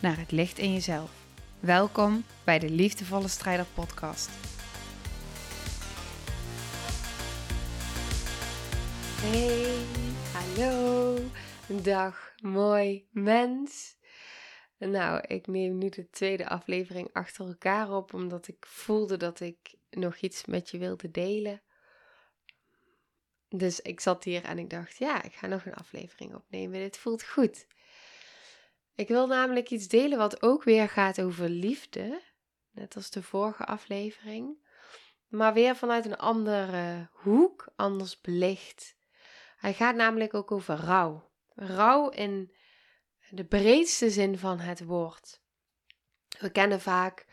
naar het licht in jezelf. Welkom bij de Liefdevolle Strijder Podcast. Hey, hallo, dag, mooi mens. Nou, ik neem nu de tweede aflevering achter elkaar op, omdat ik voelde dat ik nog iets met je wilde delen. Dus ik zat hier en ik dacht, ja, ik ga nog een aflevering opnemen. Dit voelt goed. Ik wil namelijk iets delen wat ook weer gaat over liefde, net als de vorige aflevering, maar weer vanuit een andere hoek, anders belicht. Hij gaat namelijk ook over rouw. Rouw in de breedste zin van het woord. We kennen vaak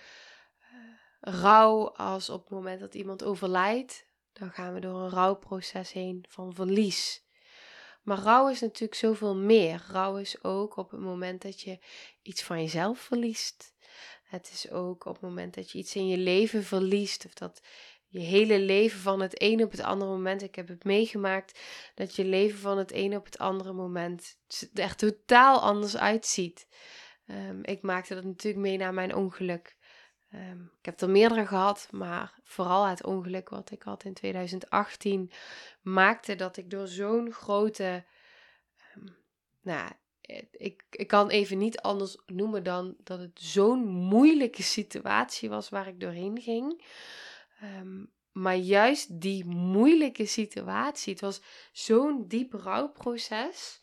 uh, rouw als op het moment dat iemand overlijdt, dan gaan we door een rouwproces heen van verlies. Maar rouw is natuurlijk zoveel meer. Rouw is ook op het moment dat je iets van jezelf verliest. Het is ook op het moment dat je iets in je leven verliest. Of dat je hele leven van het een op het andere moment. Ik heb het meegemaakt dat je leven van het een op het andere moment er totaal anders uitziet. Um, ik maakte dat natuurlijk mee na mijn ongeluk. Um, ik heb er meerdere gehad, maar vooral het ongeluk wat ik had in 2018 maakte dat ik door zo'n grote. Um, nou, ik, ik kan even niet anders noemen dan dat het zo'n moeilijke situatie was waar ik doorheen ging. Um, maar juist die moeilijke situatie, het was zo'n diep rouwproces.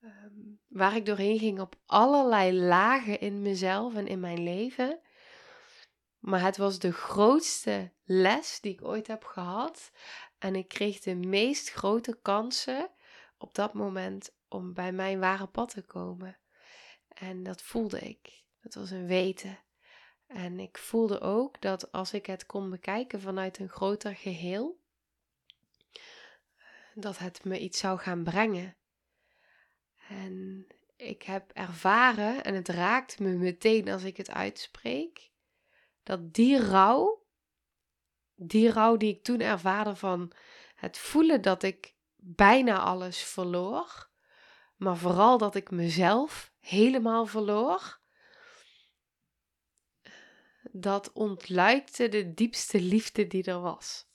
Um, waar ik doorheen ging op allerlei lagen in mezelf en in mijn leven. Maar het was de grootste les die ik ooit heb gehad. En ik kreeg de meest grote kansen op dat moment om bij mijn ware pad te komen. En dat voelde ik. Dat was een weten. En ik voelde ook dat als ik het kon bekijken vanuit een groter geheel, dat het me iets zou gaan brengen. En ik heb ervaren, en het raakt me meteen als ik het uitspreek, dat die rouw, die rouw die ik toen ervaarde van het voelen dat ik bijna alles verloor, maar vooral dat ik mezelf helemaal verloor, dat ontluikte de diepste liefde die er was.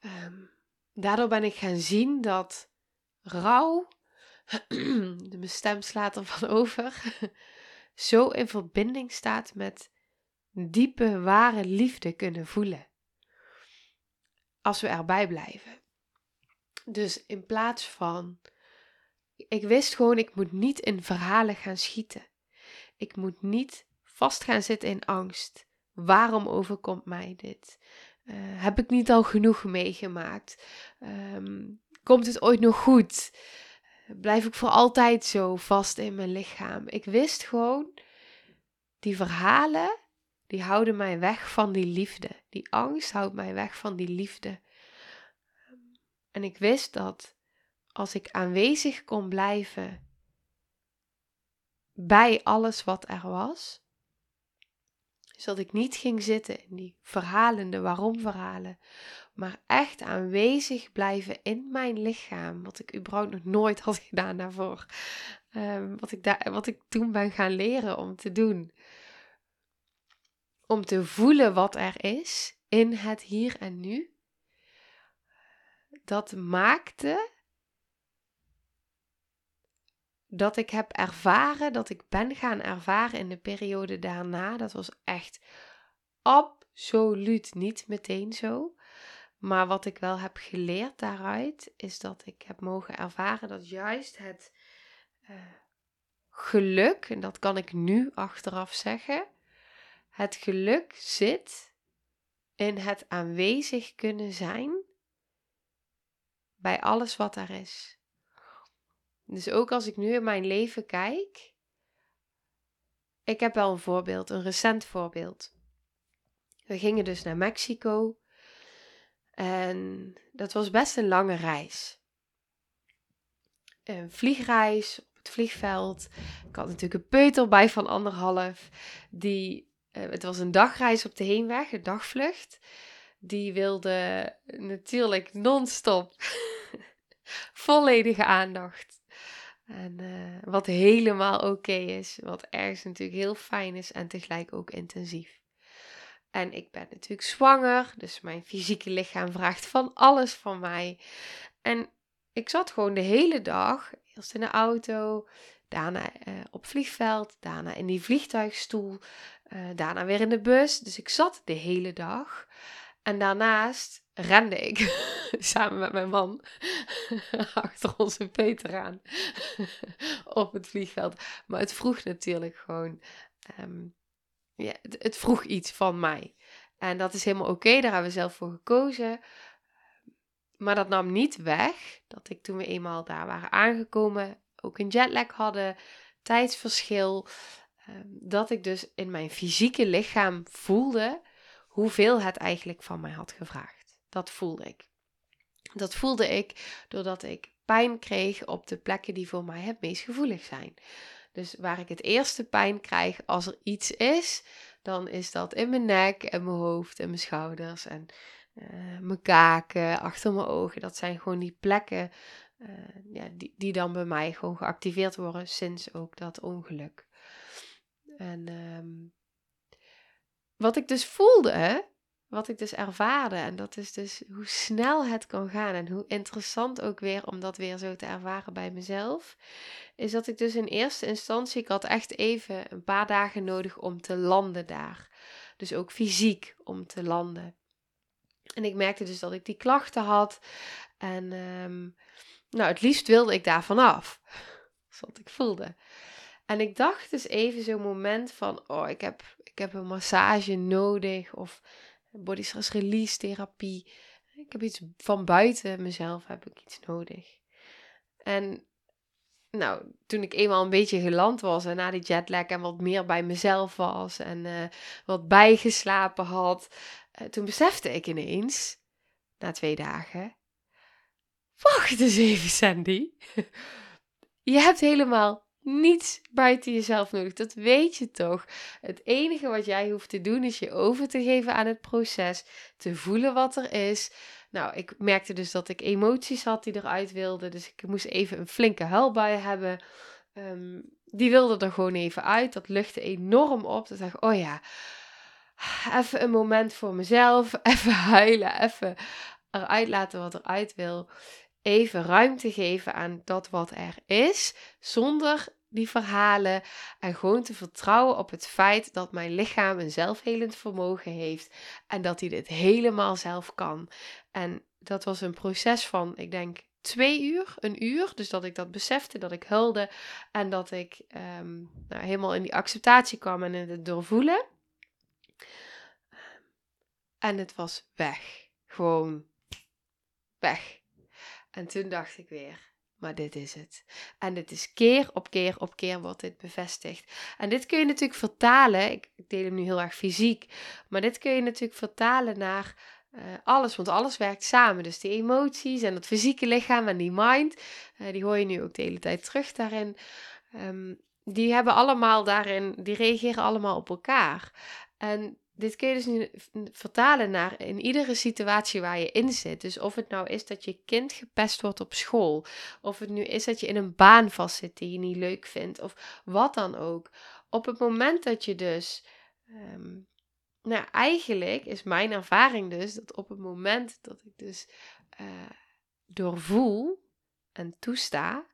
Um, daardoor ben ik gaan zien dat rouw, mijn stem slaat ervan over, zo in verbinding staat met diepe, ware liefde kunnen voelen. Als we erbij blijven. Dus in plaats van, ik wist gewoon, ik moet niet in verhalen gaan schieten. Ik moet niet vast gaan zitten in angst. Waarom overkomt mij dit? Uh, heb ik niet al genoeg meegemaakt? Um, komt het ooit nog goed? Blijf ik voor altijd zo vast in mijn lichaam. Ik wist gewoon, die verhalen, die houden mij weg van die liefde. Die angst houdt mij weg van die liefde. En ik wist dat als ik aanwezig kon blijven bij alles wat er was, zodat ik niet ging zitten in die verhalende waarom verhalen, maar echt aanwezig blijven in mijn lichaam, wat ik überhaupt nog nooit had gedaan daarvoor. Um, wat, ik wat ik toen ben gaan leren om te doen. Om te voelen wat er is in het hier en nu. Dat maakte dat ik heb ervaren, dat ik ben gaan ervaren in de periode daarna. Dat was echt absoluut niet meteen zo. Maar wat ik wel heb geleerd daaruit, is dat ik heb mogen ervaren dat juist het uh, geluk, en dat kan ik nu achteraf zeggen, het geluk zit in het aanwezig kunnen zijn bij alles wat er is. Dus ook als ik nu in mijn leven kijk, ik heb wel een voorbeeld, een recent voorbeeld. We gingen dus naar Mexico. En dat was best een lange reis. Een vliegreis op het vliegveld. Ik had natuurlijk een peuter bij van anderhalf. Die, uh, het was een dagreis op de heenweg, een dagvlucht. Die wilde natuurlijk non-stop volledige aandacht. En uh, wat helemaal oké is, wat ergens natuurlijk heel fijn is en tegelijk ook intensief. En ik ben natuurlijk zwanger, dus mijn fysieke lichaam vraagt van alles van mij. En ik zat gewoon de hele dag, eerst in de auto, daarna uh, op vliegveld, daarna in die vliegtuigstoel, uh, daarna weer in de bus. Dus ik zat de hele dag. En daarnaast rende ik samen met mijn man achter onze Peter aan op het vliegveld. Maar het vroeg natuurlijk gewoon, um, ja, het, vroeg iets van mij. En dat is helemaal oké, daar hebben we zelf voor gekozen. Maar dat nam niet weg dat ik toen we eenmaal daar waren aangekomen, ook een jetlag hadden, tijdsverschil, um, dat ik dus in mijn fysieke lichaam voelde hoeveel het eigenlijk van mij had gevraagd. Dat voelde ik. Dat voelde ik doordat ik pijn kreeg op de plekken die voor mij het meest gevoelig zijn. Dus waar ik het eerste pijn krijg als er iets is, dan is dat in mijn nek en mijn hoofd en mijn schouders en uh, mijn kaken, achter mijn ogen. Dat zijn gewoon die plekken uh, ja, die, die dan bij mij gewoon geactiveerd worden sinds ook dat ongeluk. En um, wat ik dus voelde, wat ik dus ervaarde, en dat is dus hoe snel het kan gaan en hoe interessant ook weer om dat weer zo te ervaren bij mezelf, is dat ik dus in eerste instantie, ik had echt even een paar dagen nodig om te landen daar. Dus ook fysiek om te landen. En ik merkte dus dat ik die klachten had. En um, nou, het liefst wilde ik daar vanaf. Dat is ik voelde. En ik dacht dus even zo'n moment van, oh, ik heb, ik heb een massage nodig of body stress release therapie. Ik heb iets van buiten mezelf, heb ik iets nodig. En nou, toen ik eenmaal een beetje geland was en na die jetlag en wat meer bij mezelf was en uh, wat bijgeslapen had, uh, toen besefte ik ineens, na twee dagen, wacht eens even Sandy, je hebt helemaal niets buiten jezelf nodig. Dat weet je toch? Het enige wat jij hoeft te doen is je over te geven aan het proces, te voelen wat er is. Nou, ik merkte dus dat ik emoties had die eruit wilden, dus ik moest even een flinke huilbui hebben. Um, die wilde er gewoon even uit. Dat luchtte enorm op. Dat dacht ik, oh ja, even een moment voor mezelf, even huilen, even eruit laten wat eruit wil even ruimte geven aan dat wat er is, zonder die verhalen en gewoon te vertrouwen op het feit dat mijn lichaam een zelfhelend vermogen heeft en dat hij dit helemaal zelf kan. En dat was een proces van, ik denk, twee uur, een uur. Dus dat ik dat besefte, dat ik huilde en dat ik um, nou, helemaal in die acceptatie kwam en in het doorvoelen. En het was weg. Gewoon weg. En toen dacht ik weer, maar dit is het. En dit is keer op keer op keer wordt dit bevestigd. En dit kun je natuurlijk vertalen, ik, deel hem nu heel erg fysiek, maar dit kun je natuurlijk vertalen naar uh, alles, want alles werkt samen. Dus die emoties en dat fysieke lichaam en die mind, uh, die hoor je nu ook de hele tijd terug daarin. Um, die hebben allemaal daarin, die reageren allemaal op elkaar. En dit kun je dus nu vertalen naar in iedere situatie waar je in zit. Dus of het nou is dat je kind gepest wordt op school, of het nu is dat je in een baan vastzit die je niet leuk vindt, of wat dan ook. Op het moment dat je dus. Um, nou, eigenlijk is mijn ervaring dus dat op het moment dat ik dus uh, doorvoel en toesta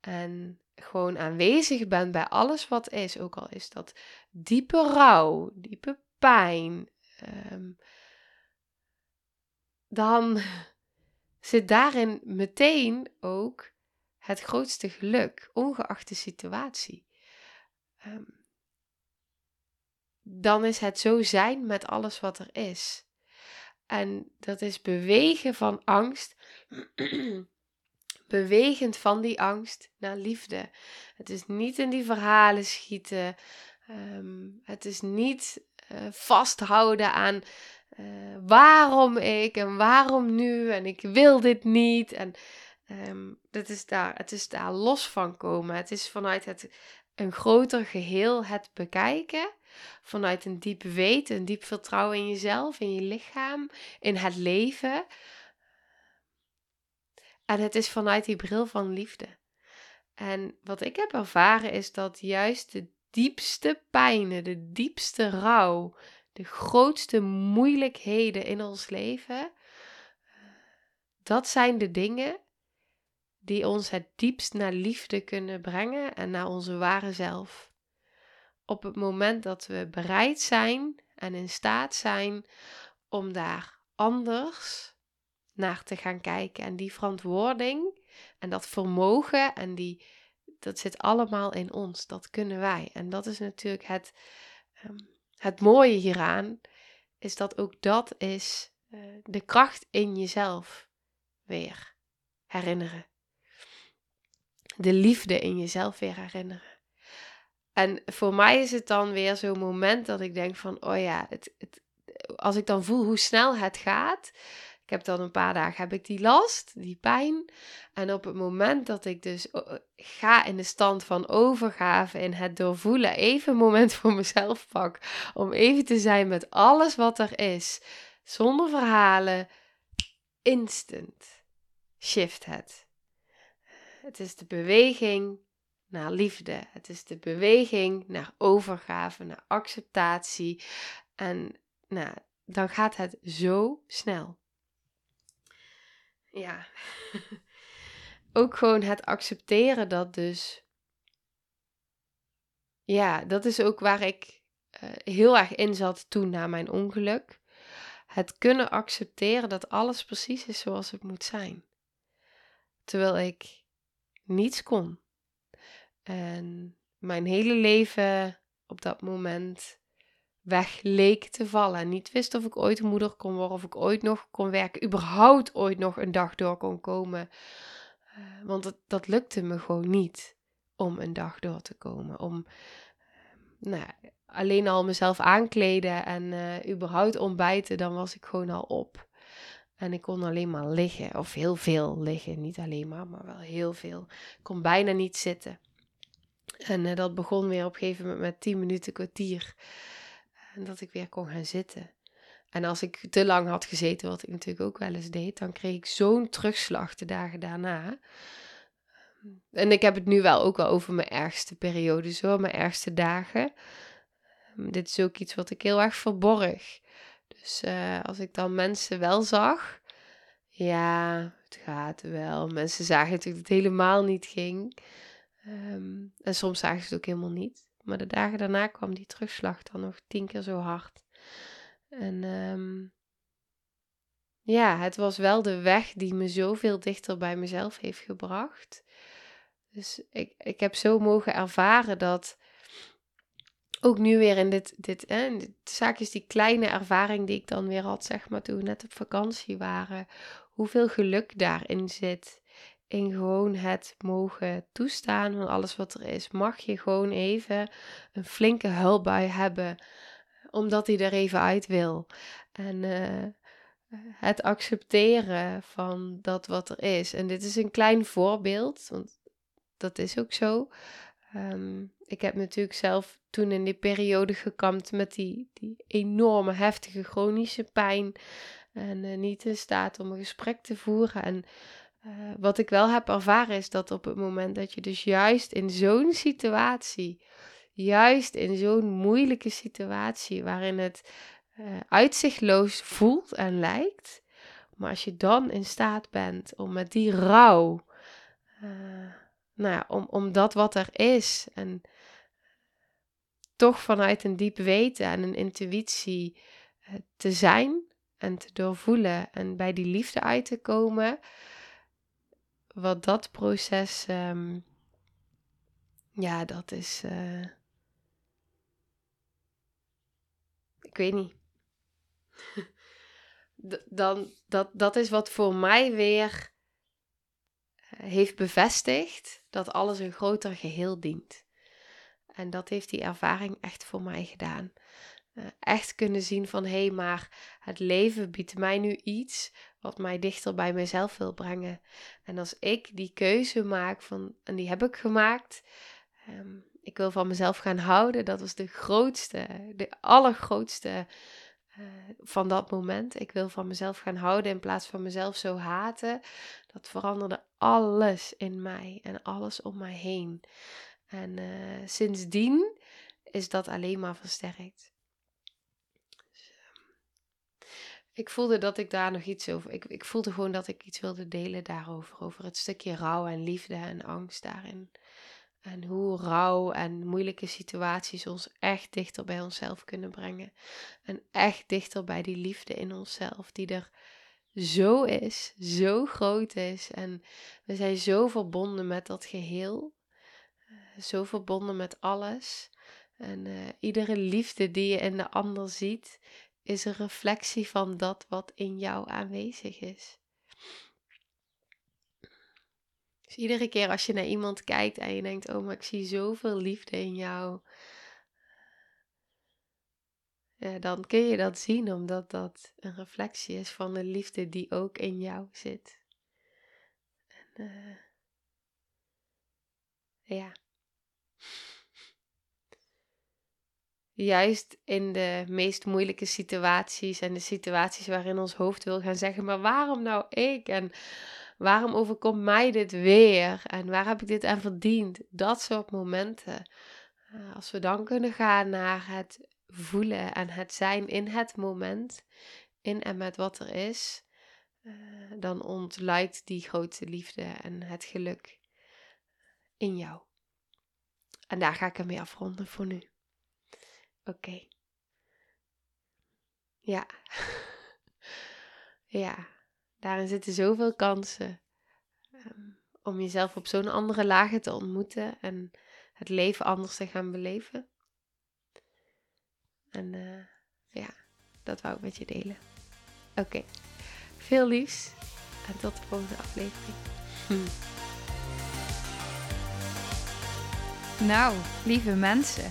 en gewoon aanwezig ben bij alles wat is, ook al is dat diepe rouw, diepe pijn, um, dan zit daarin meteen ook het grootste geluk, ongeacht de situatie. Um, dan is het zo zijn met alles wat er is. En dat is bewegen van angst, bewegend van die angst naar liefde. Het is niet in die verhalen schieten, Ehm, het is niet uh, vasthouden aan uh, waarom ik en waarom nu en ik wil dit niet. En um, dat is daar, het is daar los van komen. Het is vanuit het, een groter geheel het bekijken. Vanuit een diep weten, een diep vertrouwen in jezelf, in je lichaam, in het leven. En het is vanuit die bril van liefde. En wat ik heb ervaren is dat juist de diepste pijnen, de diepste rouw, de grootste moeilijkheden in ons leven, dat zijn de dingen die ons het diepst naar liefde kunnen brengen en naar onze ware zelf. Op het moment dat we bereid zijn en in staat zijn om daar anders naar te gaan kijken en die verantwoording en dat vermogen en die dat zit allemaal in ons. Dat kunnen wij. En dat is natuurlijk het, ehm, het mooie hieraan. Is dat ook dat is uh, de kracht in jezelf weer herinneren. De liefde in jezelf weer herinneren. En voor mij is het dan weer zo'n moment dat ik denk van, oh ja, het, het, als ik dan voel hoe snel het gaat, heb dan een paar dagen heb ik die last, die pijn. En op het moment dat ik dus ga in de stand van overgave, in het doorvoelen, even een moment voor mezelf pak. Om even te zijn met alles wat er is. Zonder verhalen. Instant. Shift het. Het is de beweging naar liefde. Het is de beweging naar overgave, naar acceptatie. En nou, dan gaat het zo snel ja, ook gewoon het accepteren dat dus. Ja, dat is ook waar ik uh, heel erg in zat toen na mijn ongeluk. Het kunnen accepteren dat alles precies is zoals het moet zijn. Terwijl ik niets kon. En mijn hele leven op dat moment weg leek te vallen. Niet wist of ik ooit moeder kon worden, of ik ooit nog kon werken, überhaupt ooit nog een dag door kon komen. Uh, want het, dat lukte me gewoon niet om een dag door te komen. Om uh, nou, alleen al mezelf aankleden en uh, überhaupt ontbijten, dan was ik gewoon al op. En ik kon alleen maar liggen, of heel veel liggen. Niet alleen maar, maar wel heel veel. Ik kon bijna niet zitten. En dat begon weer op een gegeven moment met 10 minuten kwartier. En dat ik weer kon gaan zitten. En als ik te lang had gezeten, wat ik natuurlijk ook wel eens deed, dan kreeg ik zo'n terugslag de dagen daarna. En ik heb het nu wel ook wel over mijn ergste periodes hoor, mijn ergste dagen. Dit is ook iets wat ik heel erg verborg. Dus uh, als ik dan mensen wel zag, ja, het gaat wel. Mensen zagen natuurlijk dat het helemaal niet ging. Um, en soms zagen ze het ook helemaal niet. Maar de dagen daarna kwam die terugslag dan nog tien keer zo hard. En um, ja, het was wel de weg die me zoveel dichter bij mezelf heeft gebracht. Dus ik, ik heb zo mogen ervaren dat ook nu weer in dit, dit, hè, dit zaakjes, die kleine ervaring die ik dan weer had, zeg maar, toen we net op vakantie waren, hoeveel geluk daarin zit in gewoon het mogen toestaan van alles wat er is. Mag je gewoon even een flinke huilbui hebben, omdat hij er even uit wil. En uh, het accepteren van dat wat er is. En dit is een klein voorbeeld, want dat is ook zo. Um, ik heb natuurlijk zelf toen in die periode gekampt met die, die enorme heftige chronische pijn. En uh, niet in staat om een gesprek te voeren. En uh, wat ik wel heb ervaren is dat op het moment dat je dus juist in zo'n situatie, juist in zo'n moeilijke situatie waarin het uh, uitzichtloos voelt en lijkt, maar als je dan in staat bent om met die rouw, uh, nou ja, om, om dat wat er is en toch vanuit een diep weten en een intuïtie te zijn en te doorvoelen en bij die liefde uit te komen, wat dat proces, ehm, ja, dat is, uh, ik weet niet. Dan, dat, dat is wat voor mij weer eh, heeft bevestigd dat alles een groter geheel dient. En dat heeft die ervaring echt voor mij gedaan. Uh, echt kunnen zien van hé, hey, maar het leven biedt mij nu iets wat mij dichter bij mezelf wil brengen. En als ik die keuze maak van, en die heb ik gemaakt, um, ik wil van mezelf gaan houden, dat was de grootste, de allergrootste uh, van dat moment. Ik wil van mezelf gaan houden in plaats van mezelf zo haten. Dat veranderde alles in mij en alles om mij heen. En uh, sindsdien is dat alleen maar versterkt. Dus, uh, ik voelde dat ik daar nog iets over. Ik, ik voelde gewoon dat ik iets wilde delen daarover. Over het stukje rouw en liefde en angst daarin. En hoe rouw en moeilijke situaties ons echt dichter bij onszelf kunnen brengen. En echt dichter bij die liefde in onszelf, die er zo is, zo groot is. En we zijn zo verbonden met dat geheel. Eh, zo verbonden met alles. En uh, iedere liefde die je in de ander ziet, is een reflectie van dat wat in jou aanwezig is. Dus iedere keer als je naar iemand kijkt en je denkt: Oh, maar ik zie zoveel liefde in jou. Dan kun je dat zien, omdat dat een reflectie is van de liefde die ook in jou zit. En, uh, ja. Juist in de meest moeilijke situaties en de situaties waarin ons hoofd wil gaan zeggen: Maar waarom nou ik? En Waarom overkomt mij dit weer? En waar heb ik dit aan verdiend? Dat soort momenten. Eh, als we dan kunnen gaan naar het voelen en het zijn in het moment, in en met wat er is, uh, dan ontluikt die grote liefde en het geluk in jou. En daar ga ik ermee afronden voor nu. Oké. Ja. ja. Daarin zitten zoveel kansen um, om jezelf op zo'n andere lagen te ontmoeten en het leven anders te gaan beleven. En uh, ja, dat wou ik met je delen. Oké, veel liefs en tot de volgende aflevering. Nou, lieve mensen,